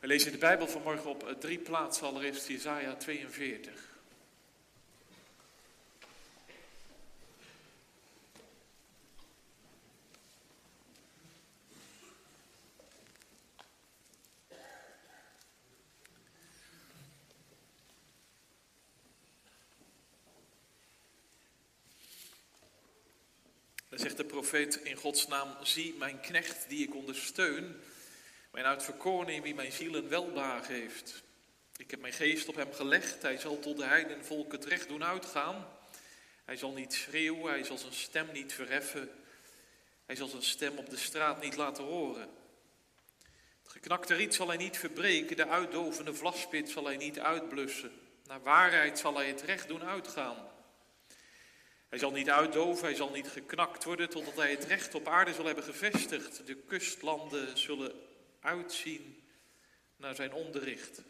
We lezen de Bijbel vanmorgen op drie plaatsen, allereerst Jesaja 42. Dan zegt de profeet in Gods naam, zie mijn knecht die ik ondersteun, mijn uitverkorene in wie mijn ziel een welbaar heeft. Ik heb mijn geest op hem gelegd, hij zal tot de heiden volk het recht doen uitgaan. Hij zal niet schreeuwen, hij zal zijn stem niet verheffen, hij zal zijn stem op de straat niet laten horen. Het geknakte riet zal hij niet verbreken, de uitdovende vlaspit zal hij niet uitblussen. Naar waarheid zal hij het recht doen uitgaan. Hij zal niet uitdoven, hij zal niet geknakt worden totdat hij het recht op aarde zal hebben gevestigd. De kustlanden zullen uitzien naar zijn onderricht.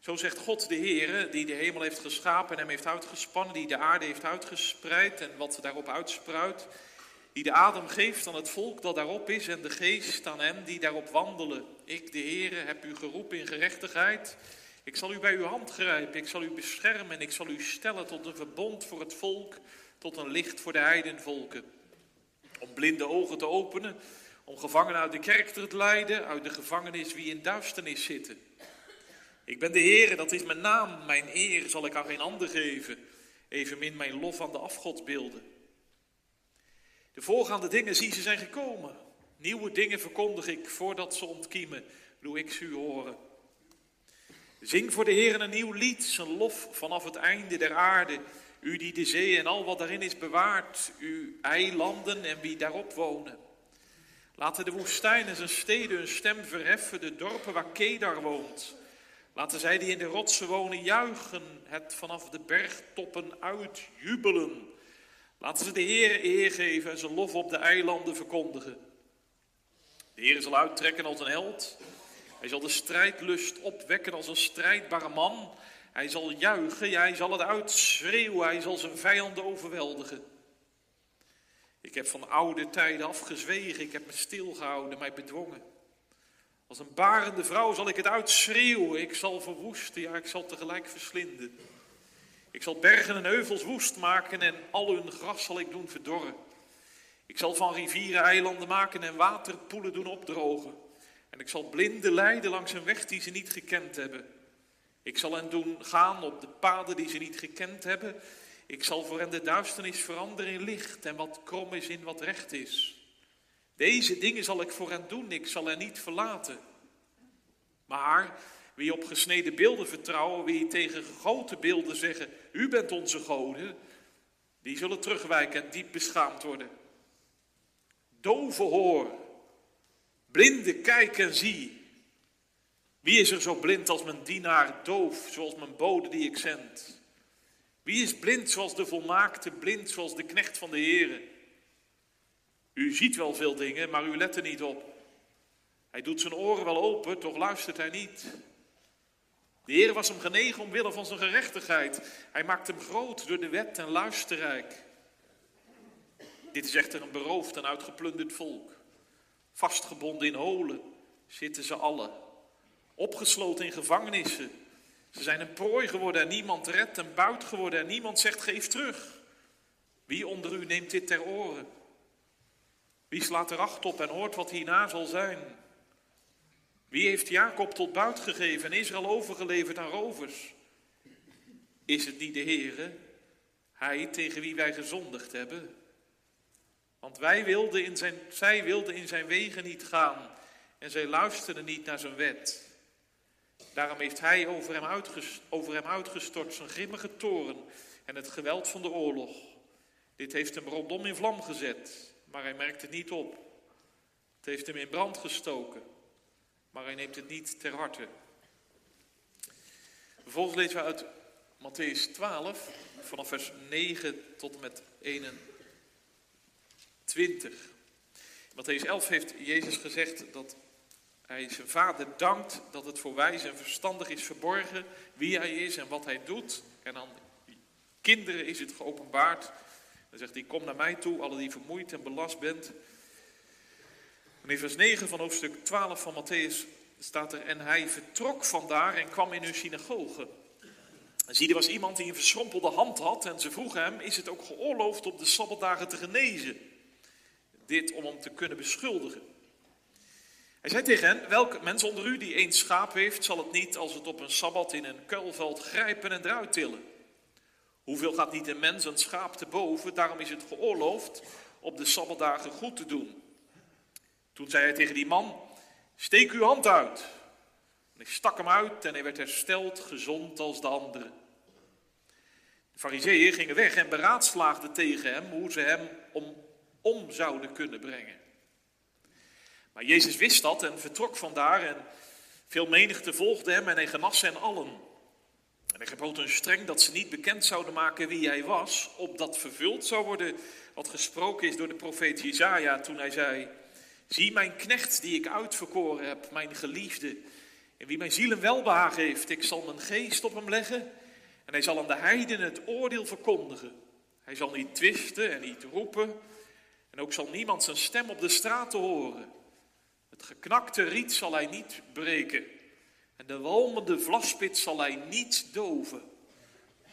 Zo zegt God de Heer, die de hemel heeft geschapen en hem heeft uitgespannen, die de aarde heeft uitgespreid en wat daarop uitspruit, die de adem geeft aan het volk dat daarop is en de geest aan hen die daarop wandelen. Ik, de Heer, heb u geroepen in gerechtigheid ik zal u bij uw hand grijpen, ik zal u beschermen en ik zal u stellen tot een verbond voor het volk, tot een licht voor de heidenvolken. Om blinde ogen te openen, om gevangenen uit de kerk te leiden, uit de gevangenis wie in duisternis zitten. Ik ben de Heer, dat is mijn naam, mijn eer zal ik aan geen ander geven, evenmin mijn lof aan de afgodsbeelden. De voorgaande dingen zie ze zijn gekomen. Nieuwe dingen verkondig ik voordat ze ontkiemen, doe ik ze u horen. Zing voor de Heer een nieuw lied, zijn lof vanaf het einde der aarde. U die de zee en al wat daarin is bewaart, uw eilanden en wie daarop wonen. Laten de woestijnen zijn steden hun stem verheffen, de dorpen waar Kedar woont. Laten zij die in de rotsen wonen juichen, het vanaf de bergtoppen uitjubelen. Laten ze de Heer eer geven en zijn lof op de eilanden verkondigen. De Heer zal uittrekken als een held. Hij zal de strijdlust opwekken als een strijdbare man. Hij zal juichen, hij zal het uitschreeuwen, hij zal zijn vijanden overweldigen. Ik heb van oude tijden afgezwegen, ik heb me stilgehouden, mij bedwongen. Als een barende vrouw zal ik het uitschreeuwen, ik zal verwoesten, ja, ik zal tegelijk verslinden. Ik zal bergen en heuvels woest maken en al hun gras zal ik doen verdorren. Ik zal van rivieren eilanden maken en waterpoelen doen opdrogen. En ik zal blinden leiden langs een weg die ze niet gekend hebben. Ik zal hen doen gaan op de paden die ze niet gekend hebben. Ik zal voor hen de duisternis veranderen in licht en wat krom is in wat recht is. Deze dingen zal ik voor hen doen, ik zal hen niet verlaten. Maar wie op gesneden beelden vertrouwen, wie tegen gegoten beelden zeggen, u bent onze goden, die zullen terugwijken en diep beschaamd worden. Dove hoor, Blinde, kijk en zie. Wie is er zo blind als mijn dienaar, doof zoals mijn bode die ik zend? Wie is blind zoals de volmaakte, blind zoals de knecht van de Heere? U ziet wel veel dingen, maar u let er niet op. Hij doet zijn oren wel open, toch luistert hij niet. De Heer was hem genegen omwille van zijn gerechtigheid. Hij maakt hem groot door de wet en luisterrijk. Dit is echter een beroofd en uitgeplunderd volk. Vastgebonden in holen zitten ze allen. Opgesloten in gevangenissen. Ze zijn een prooi geworden en niemand redt, een buit geworden en niemand zegt geef terug. Wie onder u neemt dit ter oren? Wie slaat er acht op en hoort wat hierna zal zijn? Wie heeft Jacob tot buit gegeven en Israël overgeleverd aan rovers? Is het niet de Heere, hij tegen wie wij gezondigd hebben? Want wij wilden in zijn, zij wilden in zijn wegen niet gaan en zij luisterden niet naar zijn wet. Daarom heeft hij over hem, uitgestort, zijn grimmige toren en het geweld van de oorlog. Dit heeft hem rondom in vlam gezet, maar hij merkt het niet op. Het heeft hem in brand gestoken, maar hij neemt het niet ter harte. Vervolgens lezen we uit Matthäus 12, vanaf vers 9 tot en met 21. 20. In Matthäus 11 heeft Jezus gezegd dat hij zijn vader dankt dat het voor wijs en verstandig is verborgen wie hij is en wat hij doet. En aan kinderen is het geopenbaard. Dan zegt hij, kom naar mij toe, alle die vermoeid en belast bent. En in vers 9 van hoofdstuk 12 van Matthäus staat er, en hij vertrok vandaar en kwam in hun synagoge. En zie, er was iemand die een verschrompelde hand had en ze vroegen hem, is het ook geoorloofd op de Sabbatdagen te genezen? Dit om hem te kunnen beschuldigen. Hij zei tegen hen, welk mens onder u die één schaap heeft, zal het niet als het op een Sabbat in een kuilveld grijpen en eruit tillen? Hoeveel gaat niet een mens een schaap te boven, daarom is het geoorloofd op de Sabbatdagen goed te doen. Toen zei hij tegen die man, steek uw hand uit. En hij stak hem uit en hij werd hersteld, gezond als de anderen. De fariseeën gingen weg en beraadslaagden tegen hem hoe ze hem om, om zouden kunnen brengen. Maar Jezus wist dat en vertrok vandaar en veel menigte volgde hem en hij genas hen allen. En hij gebood hun streng dat ze niet bekend zouden maken wie hij was, opdat vervuld zou worden wat gesproken is door de profeet Jezaja toen hij zei, zie mijn knecht die ik uitverkoren heb, mijn geliefde, en wie mijn ziel een welbehagen heeft, ik zal mijn geest op hem leggen en hij zal aan de heiden het oordeel verkondigen. Hij zal niet twisten en niet roepen en ook zal niemand zijn stem op de straten horen. Het geknakte riet zal hij niet breken en de walmende vlaspit zal hij niet doven,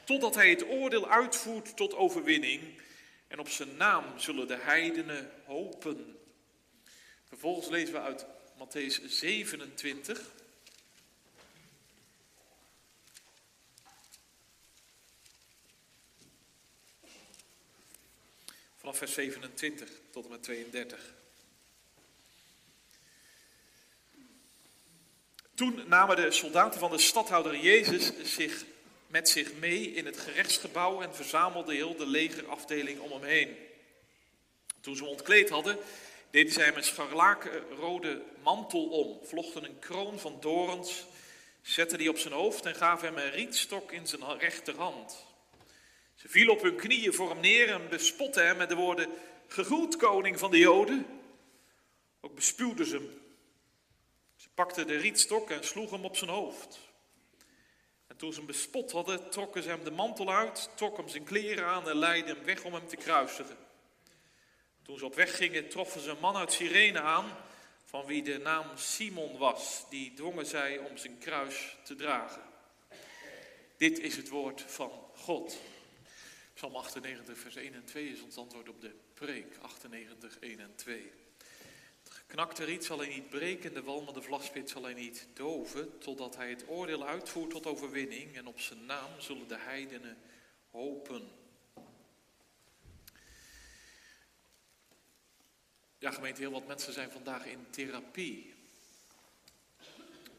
totdat hij het oordeel uitvoert tot overwinning en op zijn naam zullen de heidenen hopen. Vervolgens lezen we uit Matthäus 27. Vanaf vers 27 tot en met 32. Toen namen de soldaten van de stadhouder Jezus zich met zich mee in het gerechtsgebouw en verzamelde heel de legerafdeling om hem heen. Toen ze hem ontkleed hadden, deden zij hem een scharlakenrode mantel om, vlochten een kroon van dorens, zetten die op zijn hoofd en gaven hem een rietstok in zijn rechterhand. Ze vielen op hun knieën voor hem neer en bespotten hem met de woorden, gegroet koning van de Joden. Ook bespuwden ze hem. Ze pakten de rietstok en sloegen hem op zijn hoofd. En toen ze hem bespot hadden, trokken ze hem de mantel uit, trokken hem zijn kleren aan en leidden hem weg om hem te kruisigen. Toen ze op weg gingen, troffen ze een man uit Cyrene aan, van wie de naam Simon was. Die dwongen zij om zijn kruis te dragen. Dit is het woord van God. Psalm 98, vers 1 en 2 is ons antwoord op de preek. 98, 1 en 2. Geknakte riet zal hij niet breken, de walmende vlaspit zal hij niet doven, totdat hij het oordeel uitvoert tot overwinning. En op zijn naam zullen de heidenen hopen. Ja, gemeente, heel wat mensen zijn vandaag in therapie.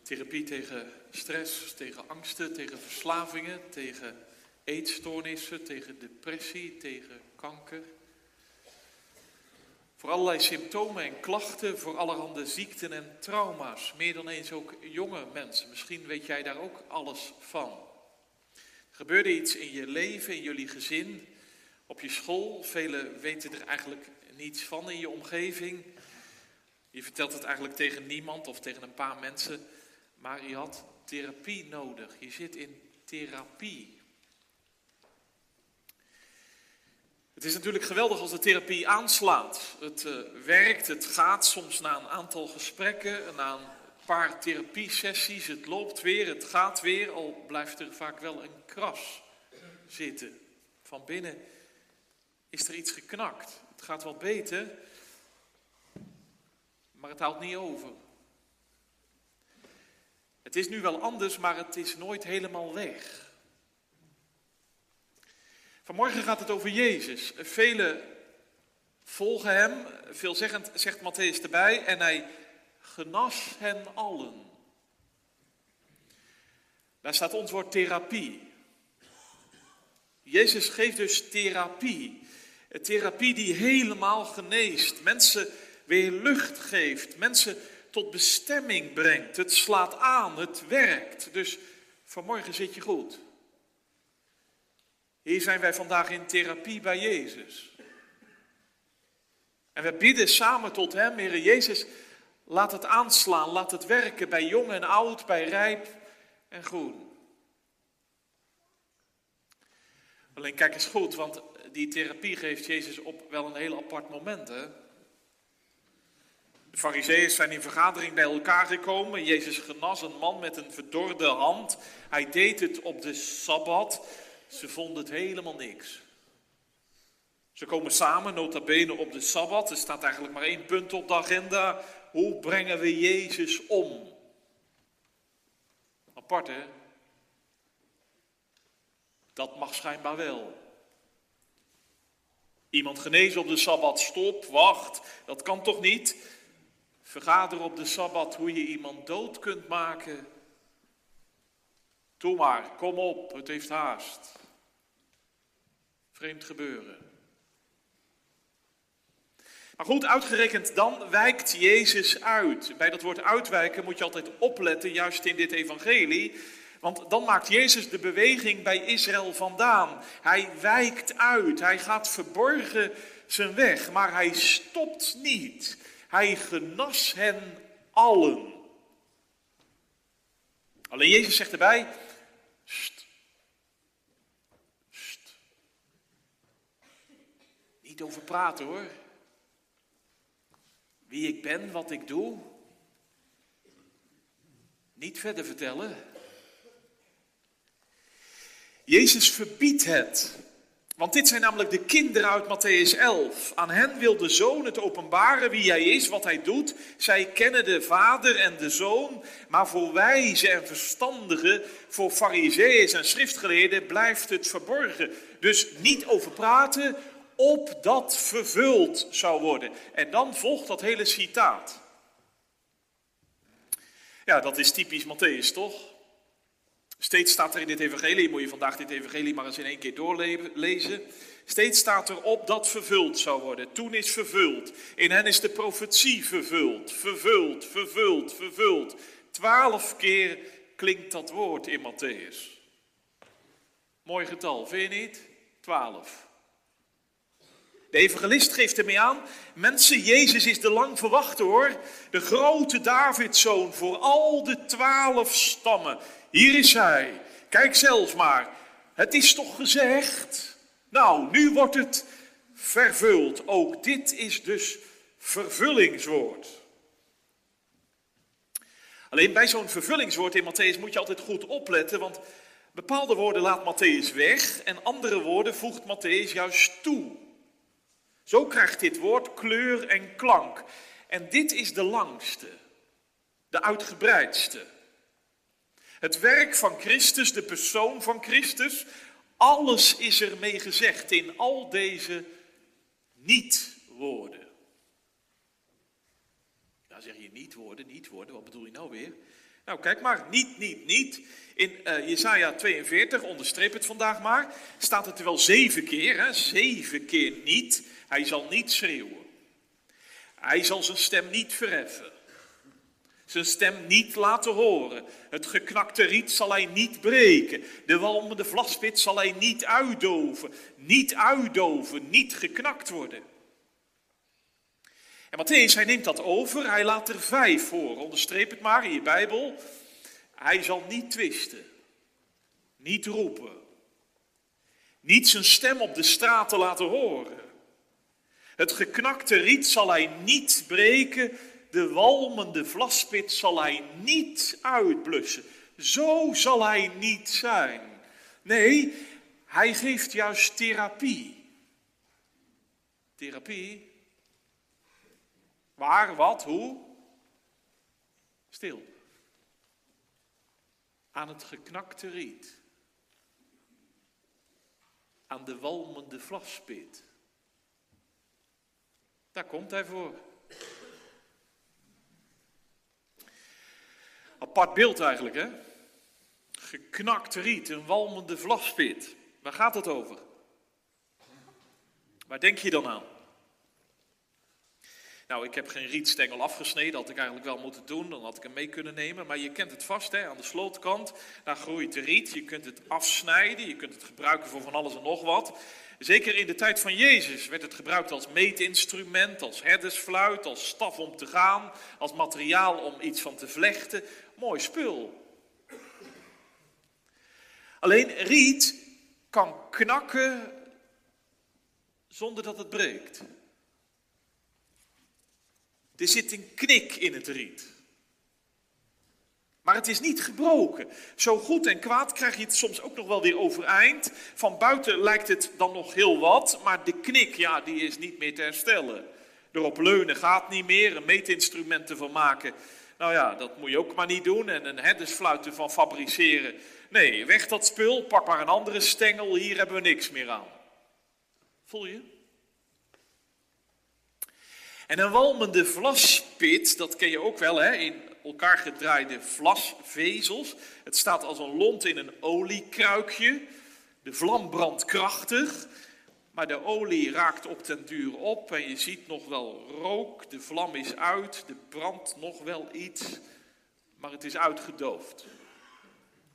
Therapie tegen stress, tegen angsten, tegen verslavingen, tegen eetstoornissen, tegen depressie, tegen kanker. Voor allerlei symptomen en klachten, voor allerhande ziekten en trauma's. Meer dan eens ook jonge mensen. Misschien weet jij daar ook alles van. Er gebeurde iets in je leven, in jullie gezin, op je school. Velen weten er eigenlijk niets van in je omgeving. Je vertelt het eigenlijk tegen niemand of tegen een paar mensen. Maar je had therapie nodig. Je zit in therapie. Het is natuurlijk geweldig als de therapie aanslaat. Het uh, werkt, het gaat soms na een aantal gesprekken, na een paar therapiesessies. Het loopt weer, het gaat weer, al blijft er vaak wel een kras zitten. Van binnen is er iets geknakt. Het gaat wel beter, maar het houdt niet over. Het is nu wel anders, maar het is nooit helemaal weg. Vanmorgen gaat het over Jezus. Velen volgen hem, veelzeggend zegt Matthäus erbij, en hij genas hen allen. Daar staat ons woord therapie. Jezus geeft dus therapie. Een therapie die helemaal geneest, mensen weer lucht geeft, mensen tot bestemming brengt. Het slaat aan, het werkt. Dus vanmorgen zit je goed. Hier zijn wij vandaag in therapie bij Jezus. En we bidden samen tot Hem, Heer Jezus, laat het aanslaan, laat het werken bij jong en oud, bij rijp en groen. Alleen kijk eens goed, want die therapie geeft Jezus op wel een heel apart moment. Hè? De fariseeërs zijn in vergadering bij elkaar gekomen. Jezus genas een man met een verdorde hand. Hij deed het op de Sabbat. Ze vonden het helemaal niks. Ze komen samen, nota bene, op de Sabbat. Er staat eigenlijk maar één punt op de agenda. Hoe brengen we Jezus om? Apart, hè? Dat mag schijnbaar wel. Iemand genezen op de Sabbat, stop, wacht, dat kan toch niet? Vergader op de Sabbat hoe je iemand dood kunt maken. Doe maar, kom op, het heeft haast. Vreemd gebeuren. Maar goed, uitgerekend dan wijkt Jezus uit. Bij dat woord uitwijken moet je altijd opletten, juist in dit evangelie. Want dan maakt Jezus de beweging bij Israël vandaan. Hij wijkt uit, hij gaat verborgen zijn weg, maar hij stopt niet. Hij genas hen allen. Alleen Jezus zegt erbij, Niet over praten hoor. Wie ik ben, wat ik doe. Niet verder vertellen. Jezus verbiedt het. Want dit zijn namelijk de kinderen uit Matthäus 11. Aan hen wil de zoon het openbaren wie hij is, wat hij doet. Zij kennen de vader en de zoon. Maar voor wijze en verstandigen, voor fariseeën en schriftgeleerden blijft het verborgen. Dus niet over praten, opdat vervuld zou worden. En dan volgt dat hele citaat. Ja, dat is typisch Matthäus, toch? Steeds staat er in dit evangelie, moet je vandaag dit evangelie maar eens in één keer doorlezen. Steeds staat er op dat vervuld zou worden. Toen is vervuld. In hen is de profetie vervuld. Vervuld, vervuld, vervuld. Twaalf keer klinkt dat woord in Matthäus. Mooi getal, vind je niet? Twaalf. De evangelist geeft ermee aan, mensen, Jezus is de lang verwachte hoor. De grote Davidzoon voor al de twaalf stammen. Hier is hij. Kijk zelf maar. Het is toch gezegd? Nou, nu wordt het vervuld. Ook dit is dus vervullingswoord. Alleen bij zo'n vervullingswoord in Matthäus moet je altijd goed opletten, want bepaalde woorden laat Matthäus weg en andere woorden voegt Matthäus juist toe. Zo krijgt dit woord kleur en klank. En dit is de langste, de uitgebreidste. Het werk van Christus, de persoon van Christus, alles is ermee gezegd in al deze niet-woorden. Nou zeg je niet woorden, niet woorden, wat bedoel je nou weer? Nou kijk maar, niet, niet, niet. In uh, Jesaja 42, onderstreep het vandaag maar, staat het er wel zeven keer, hè? zeven keer niet. Hij zal niet schreeuwen. Hij zal zijn stem niet verheffen zijn stem niet laten horen. Het geknakte riet zal hij niet breken. De walmende vlaspit zal hij niet uitdoven. Niet uitdoven, niet geknakt worden. En Matthäus, hij neemt dat over. Hij laat er vijf voor. Onderstreep het maar in je Bijbel. Hij zal niet twisten. Niet roepen. Niet zijn stem op de straten laten horen. Het geknakte riet zal hij niet breken de walmende vlaspit zal hij niet uitblussen. Zo zal hij niet zijn. Nee, hij geeft juist therapie. Therapie? Waar, wat, hoe? Stil. Aan het geknakte riet. Aan de walmende vlaspit. Daar komt hij voor. Apart beeld eigenlijk, hè? Geknakt riet, een walmende vlaspit. Waar gaat het over? Waar denk je dan aan? Nou, ik heb geen rietstengel afgesneden, dat had ik eigenlijk wel moeten doen, dan had ik hem mee kunnen nemen. Maar je kent het vast, hè? aan de slootkant, daar groeit de riet. Je kunt het afsnijden, je kunt het gebruiken voor van alles en nog wat. Zeker in de tijd van Jezus werd het gebruikt als meetinstrument, als herdersfluit, als staf om te gaan, als materiaal om iets van te vlechten. Mooi spul. Alleen riet kan knakken zonder dat het breekt. Er zit een knik in het riet. Maar het is niet gebroken. Zo goed en kwaad krijg je het soms ook nog wel weer overeind. Van buiten lijkt het dan nog heel wat, maar de knik, ja, die is niet meer te herstellen. Erop leunen gaat niet meer, een meetinstrument ervan maken. Nou ja, dat moet je ook maar niet doen. En een herdesfluit ervan fabriceren. Nee, weg dat spul, pak maar een andere stengel, hier hebben we niks meer aan. Voel je? En een walmende vlaspit, dat ken je ook wel, hè, in elkaar gedraaide vlasvezels. Het staat als een lont in een oliekruikje. De vlam brandt krachtig, maar de olie raakt op den duur op en je ziet nog wel rook. De vlam is uit, er brandt nog wel iets, maar het is uitgedoofd.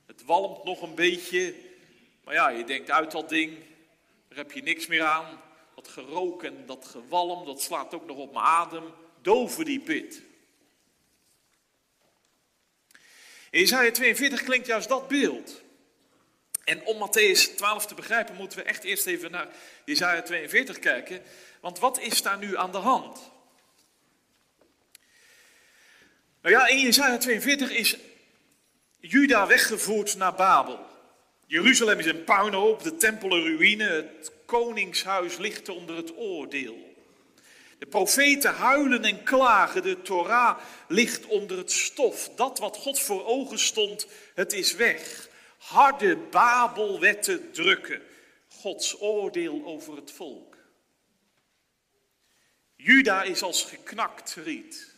Het walmt nog een beetje, maar ja, je denkt uit dat ding, daar heb je niks meer aan. Dat gerook en dat gewalm, dat slaat ook nog op mijn adem. Doven die pit. In Isaiah 42 klinkt juist dat beeld. En om Matthäus 12 te begrijpen moeten we echt eerst even naar Isaiah 42 kijken. Want wat is daar nu aan de hand? Nou ja, in Isaiah 42 is Juda weggevoerd naar Babel. Jeruzalem is een puinhoop, de tempel een ruïne, het koningshuis ligt onder het oordeel. De profeten huilen en klagen, de Torah ligt onder het stof. Dat wat God voor ogen stond, het is weg. Harde Babelwetten drukken, Gods oordeel over het volk. Juda is als geknakt riet,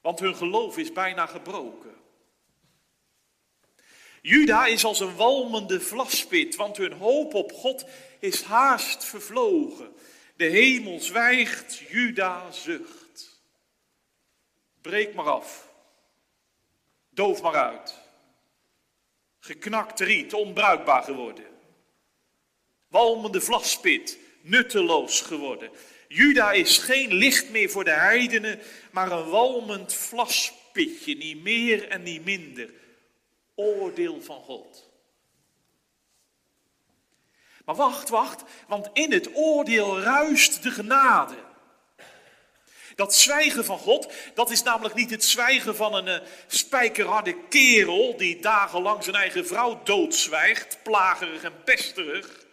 want hun geloof is bijna gebroken. Juda is als een walmende vlaspit, want hun hoop op God is haast vervlogen. De hemel zwijgt, Juda zucht. Breek maar af. Doof maar uit. Geknakt riet, onbruikbaar geworden. Walmende vlaspit, nutteloos geworden. Juda is geen licht meer voor de heidenen, maar een walmend vlaspitje, niet meer en niet minder. Oordeel van God. Maar wacht, wacht, want in het oordeel ruist de genade. Dat zwijgen van God, dat is namelijk niet het zwijgen van een uh, spijkerharde kerel die dagenlang zijn eigen vrouw doodzwijgt, plagerig en pesterig.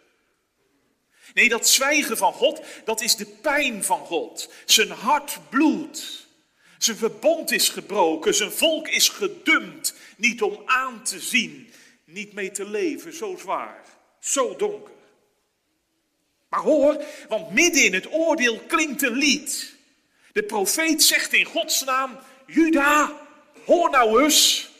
Nee, dat zwijgen van God, dat is de pijn van God. Zijn hart bloedt. Zijn verbond is gebroken, zijn volk is gedumpt, niet om aan te zien, niet mee te leven, zo zwaar, zo donker. Maar hoor, want midden in het oordeel klinkt een lied. De profeet zegt in Gods naam, Juda, hoor nou eens.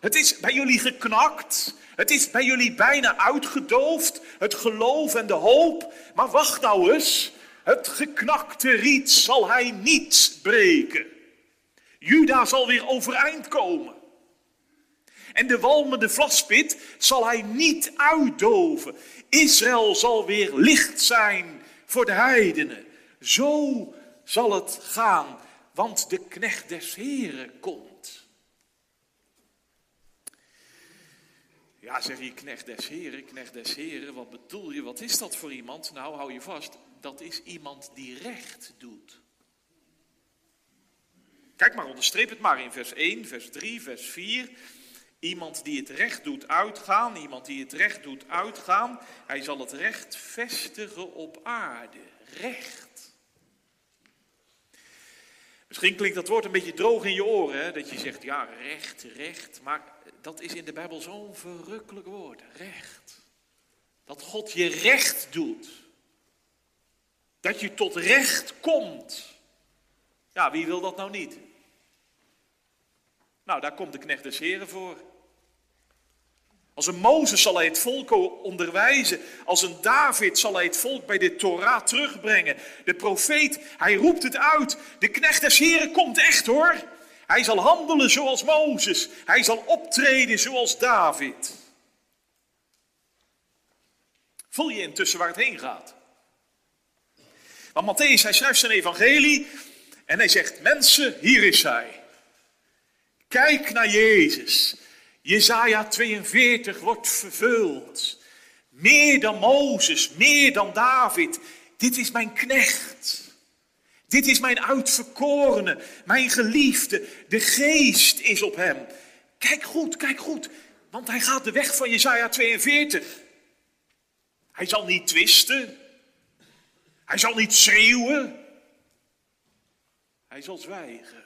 Het is bij jullie geknakt. Het is bij jullie bijna uitgedoofd. Het geloof en de hoop. Maar wacht nou eens. Het geknakte riet zal hij niet breken. Juda zal weer overeind komen. En de walmende vlaspit zal hij niet uitdoven. Israël zal weer licht zijn voor de heidenen. Zo zal het gaan, want de knecht des Heren komt. Ja, zeg je knecht des Heren, knecht des Heren, wat bedoel je, wat is dat voor iemand? Nou, hou je vast, dat is iemand die recht doet. Kijk maar, onderstreep het maar in vers 1, vers 3, vers 4. Iemand die het recht doet uitgaan, iemand die het recht doet uitgaan, hij zal het recht vestigen op aarde. Recht. Misschien klinkt dat woord een beetje droog in je oren, hè? dat je zegt, ja, recht, recht. Maar dat is in de Bijbel zo'n verrukkelijk woord, recht. Dat God je recht doet. Dat je tot recht komt. Ja, wie wil dat nou niet? Nou, daar komt de knecht des Heren voor. Als een Mozes zal hij het volk onderwijzen. Als een David zal hij het volk bij de Torah terugbrengen. De profeet, hij roept het uit. De knecht des Heren komt echt hoor. Hij zal handelen zoals Mozes. Hij zal optreden zoals David. Voel je intussen waar het heen gaat? Want Matthäus, hij schrijft zijn evangelie en hij zegt, mensen, hier is hij. Kijk naar Jezus. Jezaja 42 wordt vervuld. Meer dan Mozes, meer dan David. Dit is mijn knecht. Dit is mijn uitverkorene, mijn geliefde. De geest is op hem. Kijk goed, kijk goed. Want hij gaat de weg van Jesaja 42. Hij zal niet twisten. Hij zal niet schreeuwen. Hij zal zwijgen.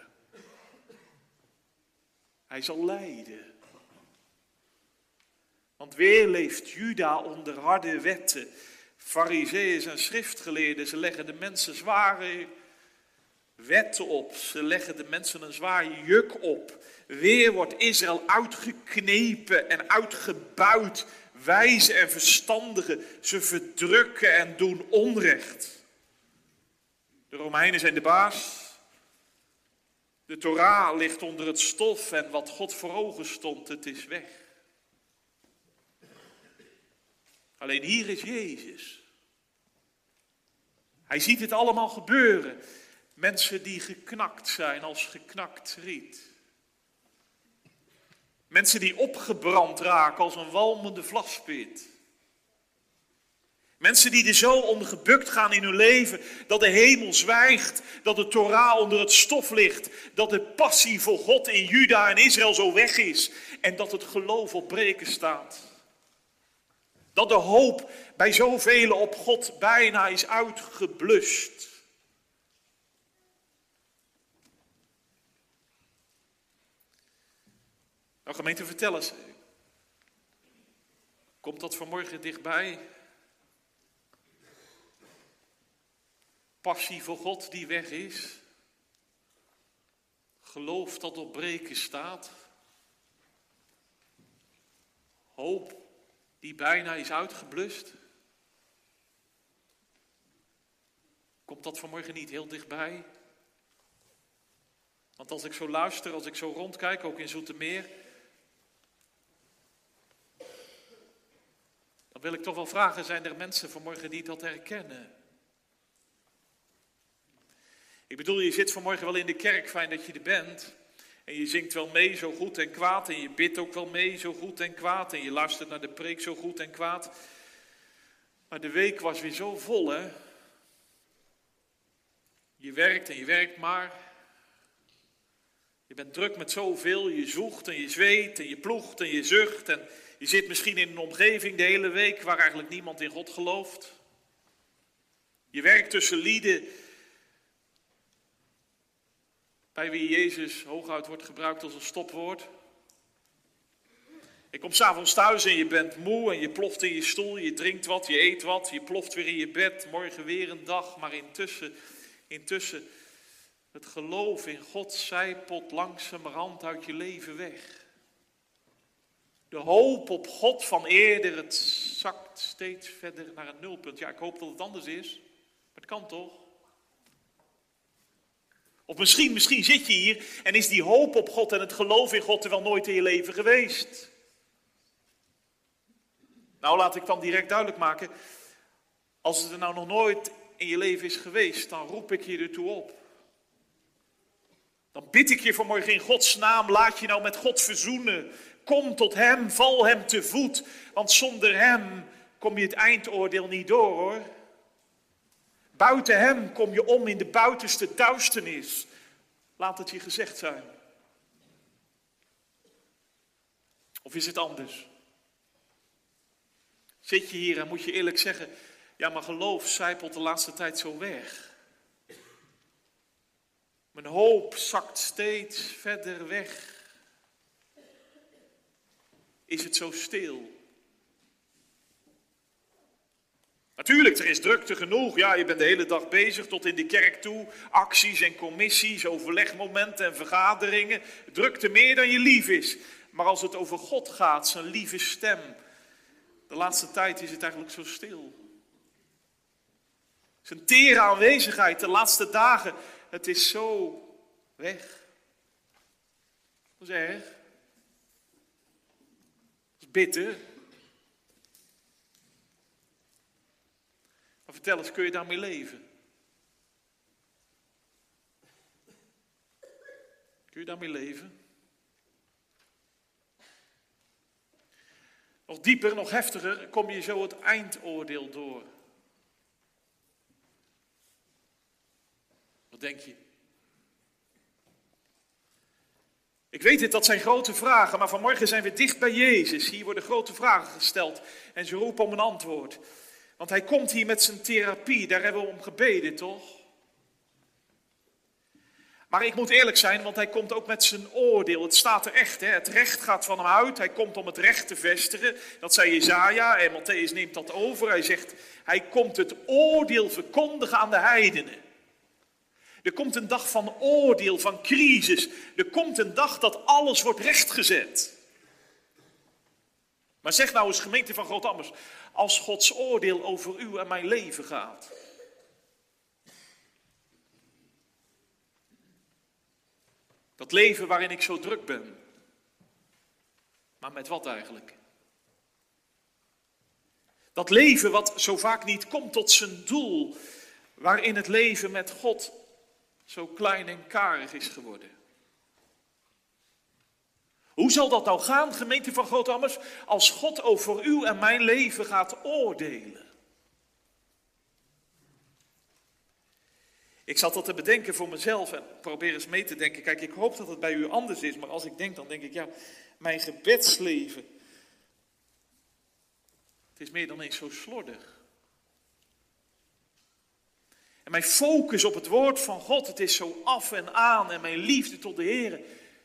Hij zal lijden. Want weer leeft Juda onder harde wetten. Fariseeën en schriftgeleerden, ze leggen de mensen zware wetten op. Ze leggen de mensen een zwaar juk op. Weer wordt Israël uitgeknepen en uitgebuit. Wijze en verstandigen, ze verdrukken en doen onrecht. De Romeinen zijn de baas. De Torah ligt onder het stof en wat God voor ogen stond, het is weg. Alleen hier is Jezus. Hij ziet het allemaal gebeuren. Mensen die geknakt zijn als geknakt riet. Mensen die opgebrand raken als een walmende vlaspit. Mensen die er zo om gebukt gaan in hun leven dat de hemel zwijgt, dat de Torah onder het stof ligt, dat de passie voor God in Juda en Israël zo weg is en dat het geloof op breken staat. Dat de hoop bij zoveel op God bijna is uitgeblust. Nou gemeente, vertel eens. Komt dat vanmorgen dichtbij? Passie voor God die weg is. Geloof dat op breken staat. Hoop die bijna is uitgeblust. Komt dat vanmorgen niet heel dichtbij? Want als ik zo luister, als ik zo rondkijk, ook in Zoetermeer, dan wil ik toch wel vragen, zijn er mensen vanmorgen die dat herkennen? Ik bedoel, je zit vanmorgen wel in de kerk, fijn dat je er bent. En je zingt wel mee, zo goed en kwaad. En je bidt ook wel mee, zo goed en kwaad. En je luistert naar de preek, zo goed en kwaad. Maar de week was weer zo vol, hè? Je werkt en je werkt maar. Je bent druk met zoveel. Je zoekt en je zweet en je ploegt en je zucht. En je zit misschien in een omgeving de hele week waar eigenlijk niemand in God gelooft. Je werkt tussen lieden bij wie Jezus hooguit wordt gebruikt als een stopwoord. Je komt s'avonds thuis en je bent moe en je ploft in je stoel, je drinkt wat, je eet wat, je ploft weer in je bed, morgen weer een dag, maar intussen, intussen, het geloof in God zijpelt langzamerhand uit je leven weg. De hoop op God van eerder, het zakt steeds verder naar een nulpunt. Ja, ik hoop dat het anders is, maar het kan toch? Of misschien, misschien zit je hier en is die hoop op God en het geloof in God er wel nooit in je leven geweest. Nou, laat ik dan direct duidelijk maken. Als het er nou nog nooit in je leven is geweest, dan roep ik je ertoe op. Dan bid ik je vanmorgen in Gods naam, laat je nou met God verzoenen. Kom tot Hem, val Hem te voet, want zonder Hem kom je het eindoordeel niet door hoor. Buiten hem kom je om in de buitenste duisternis. Laat het je gezegd zijn. Of is het anders? Zit je hier en moet je eerlijk zeggen, ja maar geloof zijpelt de laatste tijd zo weg. Mijn hoop zakt steeds verder weg. Is het zo stil? Natuurlijk, er is drukte genoeg. Ja, je bent de hele dag bezig tot in de kerk toe. Acties en commissies, overlegmomenten en vergaderingen. Drukte meer dan je lief is. Maar als het over God gaat, zijn lieve stem. De laatste tijd is het eigenlijk zo stil. Zijn tere aanwezigheid, de laatste dagen, het is zo weg. Dat is erg. Dat is bitter. Vertel eens, kun je daarmee leven? Kun je daarmee leven? Nog dieper, nog heftiger, kom je zo het eindoordeel door. denk je? Ik weet het, dat zijn grote vragen, maar vanmorgen zijn we dicht bij Jezus. Hier worden grote vragen gesteld en ze roepen om een antwoord. Want hij komt hier met zijn therapie, daar hebben we om gebeden, toch? Maar ik moet eerlijk zijn, want hij komt ook met zijn oordeel. Het staat er echt, hè? het recht gaat van hem uit. Hij komt om het recht te vestigen. Dat zei Jezaja en Matthäus neemt dat over. Hij zegt, hij komt het oordeel verkondigen aan de heidenen. Er komt een dag van oordeel, van crisis. Er komt een dag dat alles wordt rechtgezet. Maar zeg nou eens, gemeente van Groot-Ammers, als Gods oordeel over u en mijn leven gaat. Dat leven waarin ik zo druk ben. Maar met wat eigenlijk? Dat leven wat zo vaak niet komt tot zijn doel, waarin het leven met God zo klein en karig is geworden. Hoe zal dat nou gaan, gemeente van Grootammers, als God over uw en mijn leven gaat oordelen? Ik zat dat te bedenken voor mezelf en probeer eens mee te denken. Kijk, ik hoop dat het bij u anders is, maar als ik denk, dan denk ik, ja, mijn gebedsleven. Het is meer dan eens zo slordig. En mijn focus op het woord van God, het is zo af en aan. En mijn liefde tot de Heer,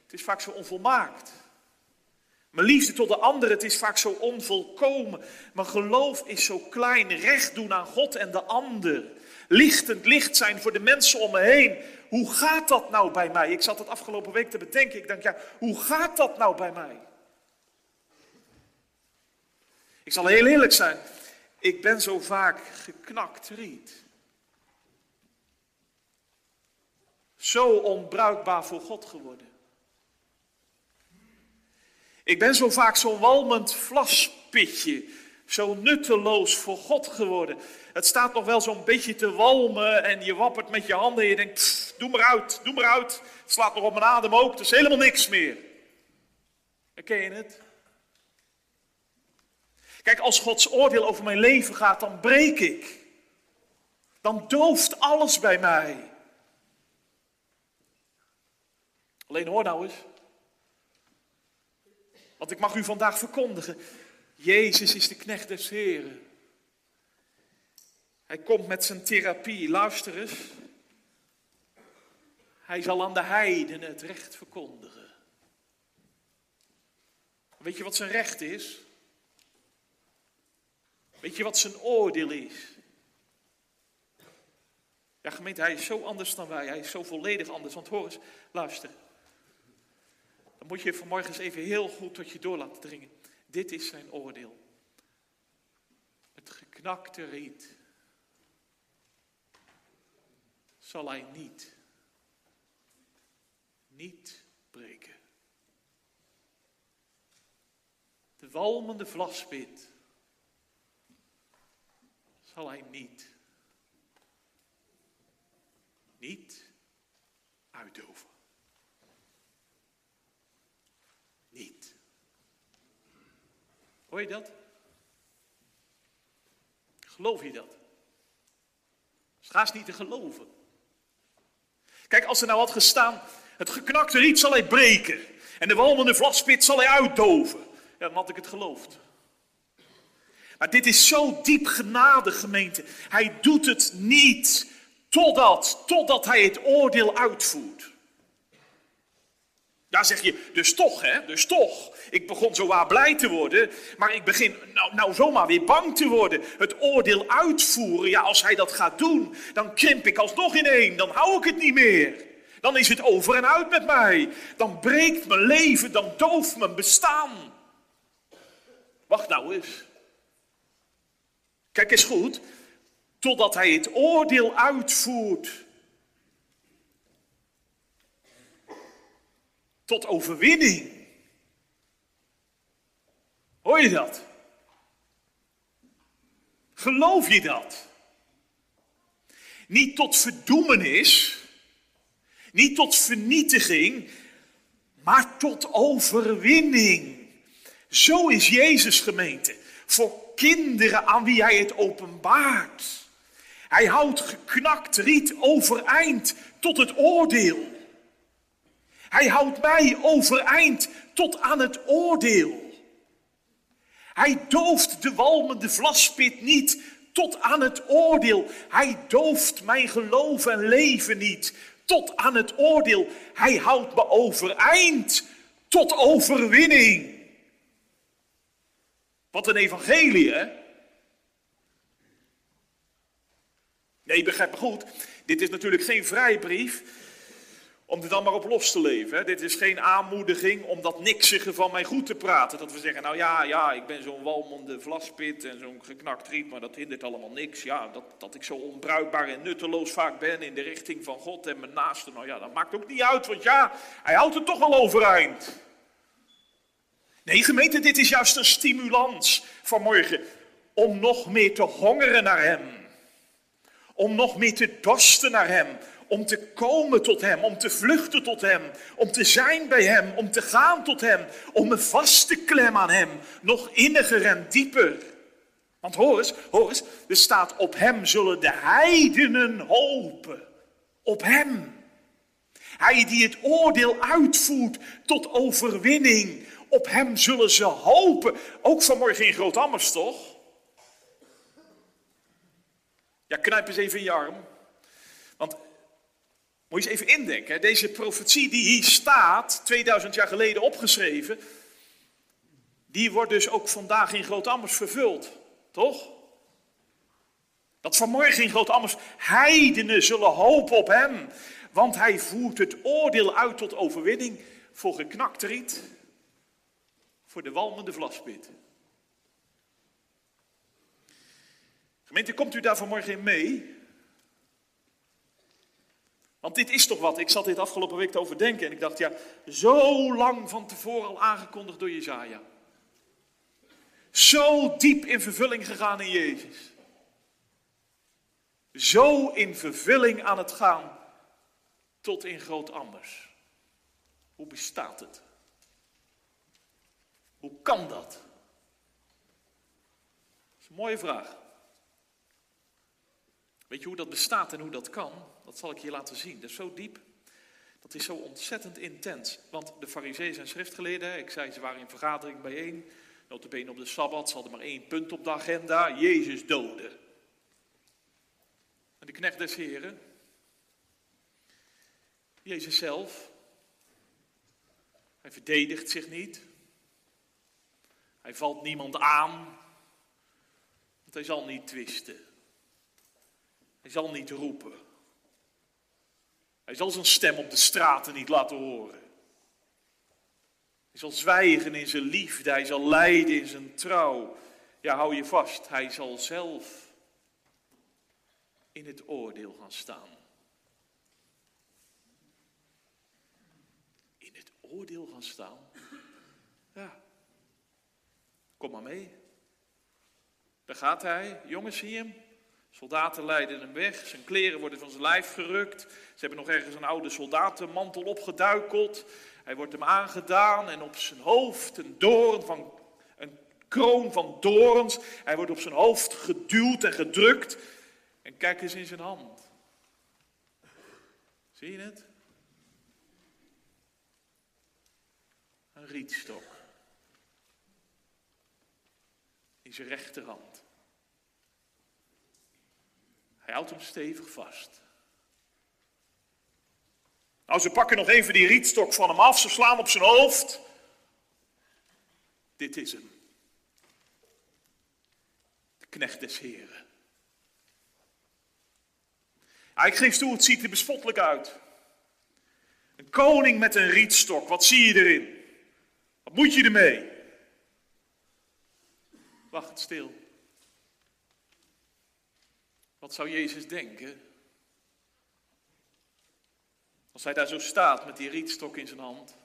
het is vaak zo onvolmaakt. Mijn liefde tot de anderen, het is vaak zo onvolkomen. Mijn geloof is zo klein. Recht doen aan God en de ander. Lichtend licht zijn voor de mensen om me heen. Hoe gaat dat nou bij mij? Ik zat het afgelopen week te bedenken. Ik denk, ja, hoe gaat dat nou bij mij? Ik zal heel eerlijk zijn. Ik ben zo vaak geknakt riet. Zo onbruikbaar voor God geworden. Ik ben zo vaak zo'n walmend vlaspitje, zo nutteloos voor God geworden. Het staat nog wel zo'n beetje te walmen en je wappert met je handen en je denkt, doe maar uit, doe maar uit. Het slaat nog op mijn adem ook, het is helemaal niks meer. Herken je het? Kijk, als Gods oordeel over mijn leven gaat, dan breek ik. Dan dooft alles bij mij. Alleen hoor nou eens. Want ik mag u vandaag verkondigen. Jezus is de knecht des Heren. Hij komt met zijn therapie. Luister eens. Hij zal aan de heidenen het recht verkondigen. Weet je wat zijn recht is? Weet je wat zijn oordeel is? Ja, gemeente, hij is zo anders dan wij. Hij is zo volledig anders. Want hoor eens, luister. Dan moet je vanmorgen eens even heel goed tot je door laten dringen. Dit is zijn oordeel. Het geknakte riet zal hij niet, niet breken. De walmende vlaspit zal hij niet, niet uitdoven. Niet. Hoor je dat? Geloof je dat? Het niet te geloven. Kijk, als er nou had gestaan, het geknakte riet zal hij breken. En de walmende vlaspit zal hij uitdoven. Ja, dan had ik het geloofd. Maar dit is zo diep genade, gemeente. Hij doet het niet totdat, totdat hij het oordeel uitvoert. Daar zeg je, dus toch, hè, dus toch. Ik begon zo waar blij te worden, maar ik begin nou, nou zomaar weer bang te worden. Het oordeel uitvoeren, ja, als hij dat gaat doen, dan krimp ik alsnog ineen, dan hou ik het niet meer. Dan is het over en uit met mij. Dan breekt mijn leven, dan dooft mijn bestaan. Wacht nou eens. Kijk eens goed, totdat hij het oordeel uitvoert. Tot overwinning. Hoor je dat? Geloof je dat? Niet tot verdoemenis, niet tot vernietiging, maar tot overwinning. Zo is Jezus gemeente. Voor kinderen aan wie hij het openbaart. Hij houdt geknakt riet overeind tot het oordeel. Hij houdt mij overeind tot aan het oordeel. Hij dooft de walmende vlaspit niet tot aan het oordeel. Hij dooft mijn geloof en leven niet tot aan het oordeel. Hij houdt me overeind tot overwinning. Wat een evangelie, hè? Nee, begrijp me goed. Dit is natuurlijk geen vrijbrief om er dan maar op los te leven. Hè. Dit is geen aanmoediging om dat niksige van mij goed te praten. Dat we zeggen, nou ja, ja, ik ben zo'n walmende vlaspit en zo'n geknakt riet, maar dat hindert allemaal niks. Ja, dat, dat ik zo onbruikbaar en nutteloos vaak ben in de richting van God en mijn naaste. Nou ja, dat maakt ook niet uit, want ja, hij houdt het toch wel overeind. Nee, gemeente, dit is juist een stimulans vanmorgen om nog meer te hongeren naar hem. Om nog meer te dorsten naar hem om te komen tot Hem, om te vluchten tot Hem, om te zijn bij Hem, om te gaan tot Hem, om me vast te klemmen aan Hem, nog inniger en dieper. Want hoor eens, hoor eens, er staat op Hem zullen de heidenen hopen. Op Hem. Hij die het oordeel uitvoert tot overwinning. Op Hem zullen ze hopen. Ook vanmorgen in Groot-Ammers, toch? Ja, knijp eens even in je arm. Moet je eens even indenken, deze profetie die hier staat, 2000 jaar geleden opgeschreven, die wordt dus ook vandaag in Groot-Ammers vervuld, toch? Dat vanmorgen in Groot-Ammers heidenen zullen hopen op hem, want hij voert het oordeel uit tot overwinning voor geknakt riet, voor de walmende vlaspit. Gemeente, komt u daar vanmorgen in mee? Want dit is toch wat? Ik zat dit afgelopen week te overdenken en ik dacht, ja, zo lang van tevoren al aangekondigd door Jezaja. Zo diep in vervulling gegaan in Jezus. Zo in vervulling aan het gaan tot in groot anders. Hoe bestaat het? Hoe kan dat? Dat is een mooie vraag. Weet je hoe dat bestaat en hoe dat kan? Dat zal ik je laten zien. Dat is zo diep. Dat is zo ontzettend intens. Want de fariseeën en schriftgeleerden, ik zei ze waren in vergadering bijeen. Notabene op de Sabbat, ze hadden maar één punt op de agenda. Jezus doden. En de knecht des heren. Jezus zelf. Hij verdedigt zich niet. Hij valt niemand aan. Want hij zal niet twisten. Hij zal niet roepen. Hij zal zijn stem op de straten niet laten horen. Hij zal zwijgen in zijn liefde, hij zal lijden in zijn trouw. Ja, hou je vast, hij zal zelf in het oordeel gaan staan. In het oordeel gaan staan? Ja, kom maar mee. Daar gaat hij. Jongens, zie je hem? Soldaten leiden hem weg, zijn kleren worden van zijn lijf gerukt. Ze hebben nog ergens een oude soldatenmantel opgeduikeld. Hij wordt hem aangedaan en op zijn hoofd een doorn van een kroon van dorens. Hij wordt op zijn hoofd geduwd en gedrukt. En kijk eens in zijn hand. Zie je het? Een rietstok. In zijn rechterhand. Hij houdt hem stevig vast. Nou, ze pakken nog even die rietstok van hem af, ze slaan op zijn hoofd. Dit is hem. De knecht des Heren. Ja, ik geef toe, het ziet er bespottelijk uit. Een koning met een rietstok, wat zie je erin? Wat moet je ermee? Wacht stil. Wat zou Jezus denken? Als hij daar zo staat met die rietstok in zijn hand.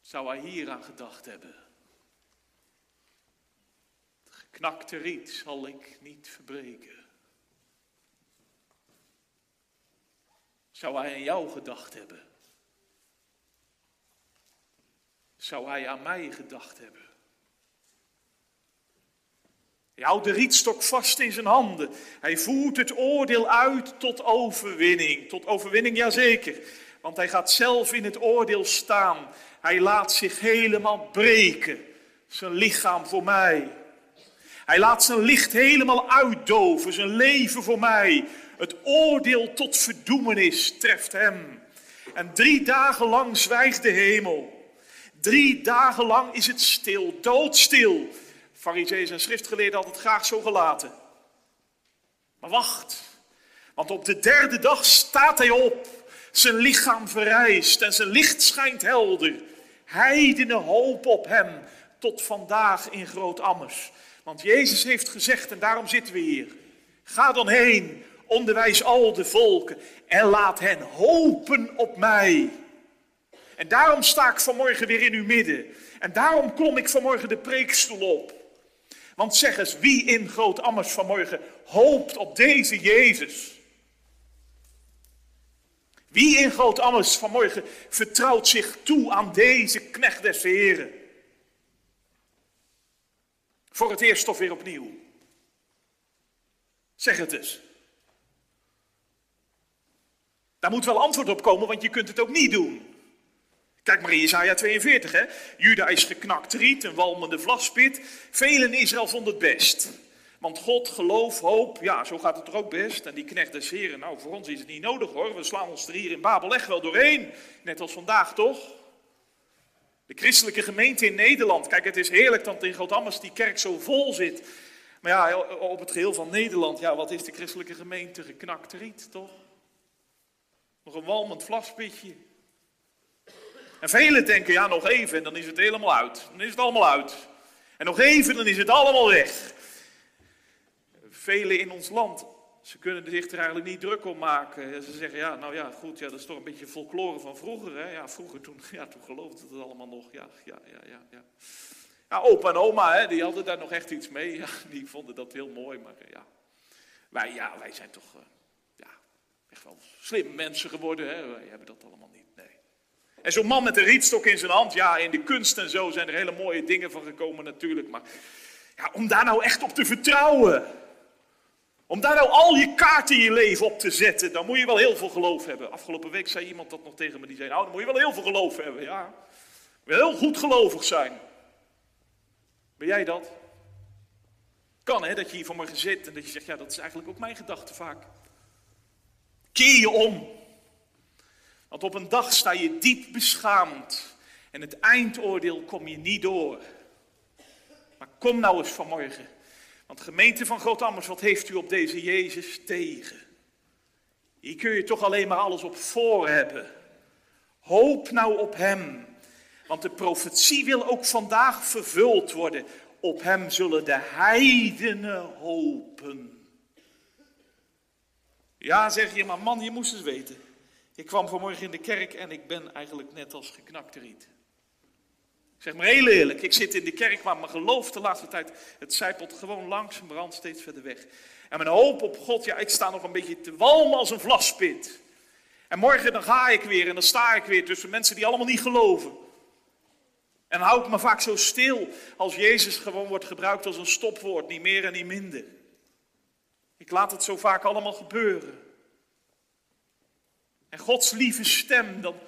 Zou hij hier aan gedacht hebben? Het geknakte riet zal ik niet verbreken. Zou hij aan jou gedacht hebben? Zou hij aan mij gedacht hebben? Hij houdt de rietstok vast in zijn handen. Hij voert het oordeel uit tot overwinning. Tot overwinning, jazeker. Want hij gaat zelf in het oordeel staan. Hij laat zich helemaal breken. Zijn lichaam voor mij. Hij laat zijn licht helemaal uitdoven. Zijn leven voor mij. Het oordeel tot verdoemenis treft hem. En drie dagen lang zwijgt de hemel. Drie dagen lang is het stil, doodstil. Farizeeën en schriftgeleerden het graag zo gelaten. Maar wacht, want op de derde dag staat hij op. Zijn lichaam verrijst en zijn licht schijnt helder. Heidene hoop op hem tot vandaag in Groot Ammers. Want Jezus heeft gezegd, en daarom zitten we hier. Ga dan heen, onderwijs al de volken en laat hen hopen op mij. En daarom sta ik vanmorgen weer in uw midden. En daarom klom ik vanmorgen de preekstoel op. Want zeg eens, wie in Groot Ammers vanmorgen hoopt op deze Jezus? Wie in Groot Ammers vanmorgen vertrouwt zich toe aan deze knecht des Heren? Voor het eerst of weer opnieuw. Zeg het eens. Daar moet wel antwoord op komen, want je kunt het ook niet doen. Kijk maar in Jesaja 42, hè. Juda is geknakt riet, een walmende vlaspit. Velen in Israël vonden het best. Want God, geloof, hoop, ja, zo gaat het er ook best. En die knecht des heren, nou, voor ons is het niet nodig hoor. We slaan ons er hier in Babel echt wel doorheen. Net als vandaag, toch? De christelijke gemeente in Nederland. Kijk, het is heerlijk dat in Groot-Ammers die kerk zo vol zit. Maar ja, op het geheel van Nederland, ja, wat is de christelijke gemeente? Geknakt riet, toch? Nog een walmend vlaspitje. En velen denken, ja, nog even en dan is het helemaal uit. Dan is het allemaal uit. En nog even, dan is het allemaal weg. Velen in ons land, ze kunnen zich er eigenlijk niet druk om maken. Ze zeggen, ja, nou ja, goed, ja, dat is toch een beetje folklore van vroeger. Hè? Ja, vroeger, toen, ja, toen geloofde het allemaal nog. Ja, ja, ja, ja. ja. opa en oma, hè, die hadden daar nog echt iets mee. Ja, die vonden dat heel mooi, maar ja. Wij, ja, wij zijn toch uh, ja, echt wel slimme mensen geworden. Hè? Wij hebben dat allemaal niet. En zo'n man met een rietstok in zijn hand, ja, in de kunst en zo zijn er hele mooie dingen van gekomen natuurlijk. Maar ja, om daar nou echt op te vertrouwen, om daar nou al je kaarten in je leven op te zetten, dan moet je wel heel veel geloof hebben. Afgelopen week zei iemand dat nog tegen me, die zei, nou, dan moet je wel heel veel geloof hebben, ja. Wil heel goed gelovig zijn. Ben jij dat? Kan hè, dat je hier me zit en dat je zegt, ja, dat is eigenlijk ook mijn gedachte vaak. Keer je om. Want op een dag sta je diep beschaamd en het eindoordeel kom je niet door. Maar kom nou eens vanmorgen. Want gemeente van Groot wat heeft u op deze Jezus tegen? Hier kun je toch alleen maar alles op voor hebben. Hoop nou op Hem. Want de profetie wil ook vandaag vervuld worden. Op Hem zullen de heidenen hopen. Ja, zeg je, maar man, je moest eens weten. Ik kwam vanmorgen in de kerk en ik ben eigenlijk net als geknakte riet. Zeg maar heel eerlijk, ik zit in de kerk, maar mijn geloof de laatste tijd, het zijpelt gewoon langzamerhand steeds verder weg. En mijn hoop op God, ja, ik sta nog een beetje te walmen als een vlaspit. En morgen dan ga ik weer en dan sta ik weer tussen mensen die allemaal niet geloven. En dan hou ik me vaak zo stil als Jezus gewoon wordt gebruikt als een stopwoord, niet meer en niet minder. Ik laat het zo vaak allemaal gebeuren. En Gods lieve stem, dan,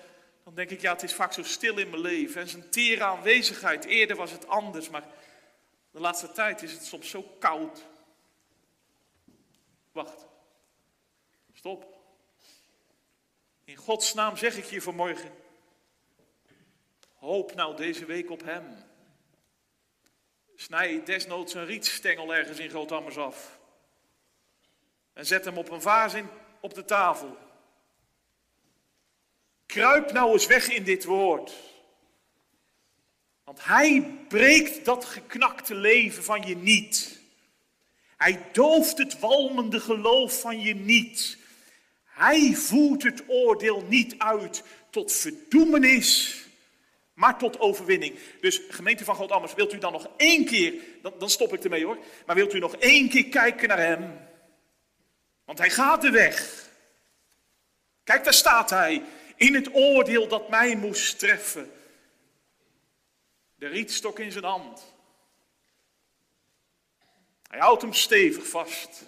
dan denk ik, ja, het is vaak zo stil in mijn leven. En zijn tere aanwezigheid, eerder was het anders, maar de laatste tijd is het soms zo koud. Wacht. Stop. In Gods naam zeg ik je vanmorgen, hoop nou deze week op Hem. Snij desnoods een rietstengel ergens in Groot-Ammers af. En zet hem op een vaas in, op de tafel. Kruip nou eens weg in dit woord. Want hij breekt dat geknakte leven van je niet. Hij dooft het walmende geloof van je niet. Hij voert het oordeel niet uit tot verdoemenis, maar tot overwinning. Dus gemeente van God Ammers, wilt u dan nog één keer, dan, dan stop ik ermee hoor, maar wilt u nog één keer kijken naar hem? Want hij gaat de weg. Kijk, daar staat hij in het oordeel dat mij moest treffen. De rietstok in zijn hand. Hij houdt hem stevig vast.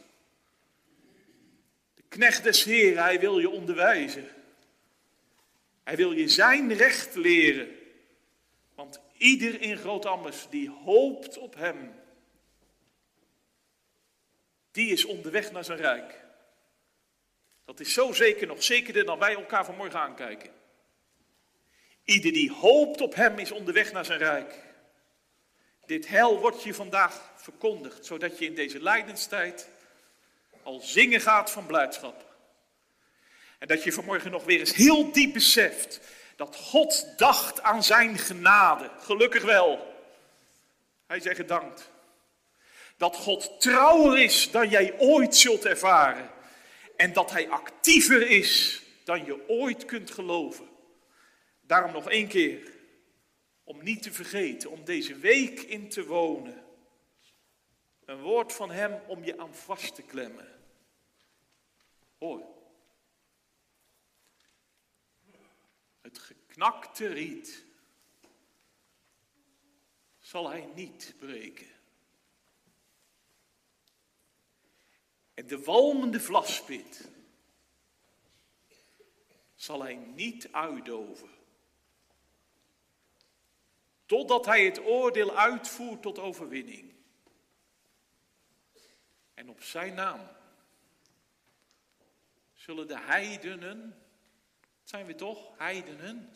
De knecht des Heeren, hij wil je onderwijzen. Hij wil je zijn recht leren. Want ieder in Groot-Ammers die hoopt op hem, die is onderweg naar zijn rijk. Dat is zo zeker, nog zekerder dan wij elkaar vanmorgen aankijken. Ieder die hoopt op hem is onderweg naar zijn rijk. Dit hel wordt je vandaag verkondigd, zodat je in deze lijdenstijd al zingen gaat van blijdschap. En dat je vanmorgen nog weer eens heel diep beseft dat God dacht aan zijn genade. Gelukkig wel. Hij zegt gedankt. Dat God trouwer is dan jij ooit zult ervaren. En dat hij actiever is dan je ooit kunt geloven. Daarom nog één keer. Om niet te vergeten, om deze week in te wonen. Een woord van hem om je aan vast te klemmen. Hoor. Het geknakte riet zal hij niet breken. En de walmende vlaspit zal hij niet uitdoven. Totdat hij het oordeel uitvoert tot overwinning. En op zijn naam zullen de heidenen, zijn we toch, heidenen,